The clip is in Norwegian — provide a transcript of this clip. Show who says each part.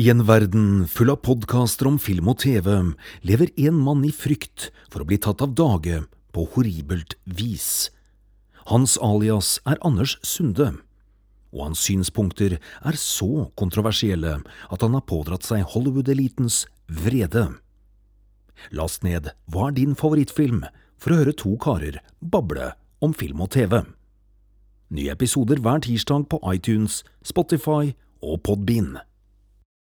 Speaker 1: I en verden full av podkaster om film og TV lever en mann i frykt for å bli tatt av dage på horribelt vis. Hans alias er Anders Sunde, og hans synspunkter er så kontroversielle at han har pådratt seg Hollywood-elitens vrede. Last ned Hva er din favorittfilm? for å høre to karer bable om film og TV. Nye episoder hver tirsdag på iTunes, Spotify og Podbean.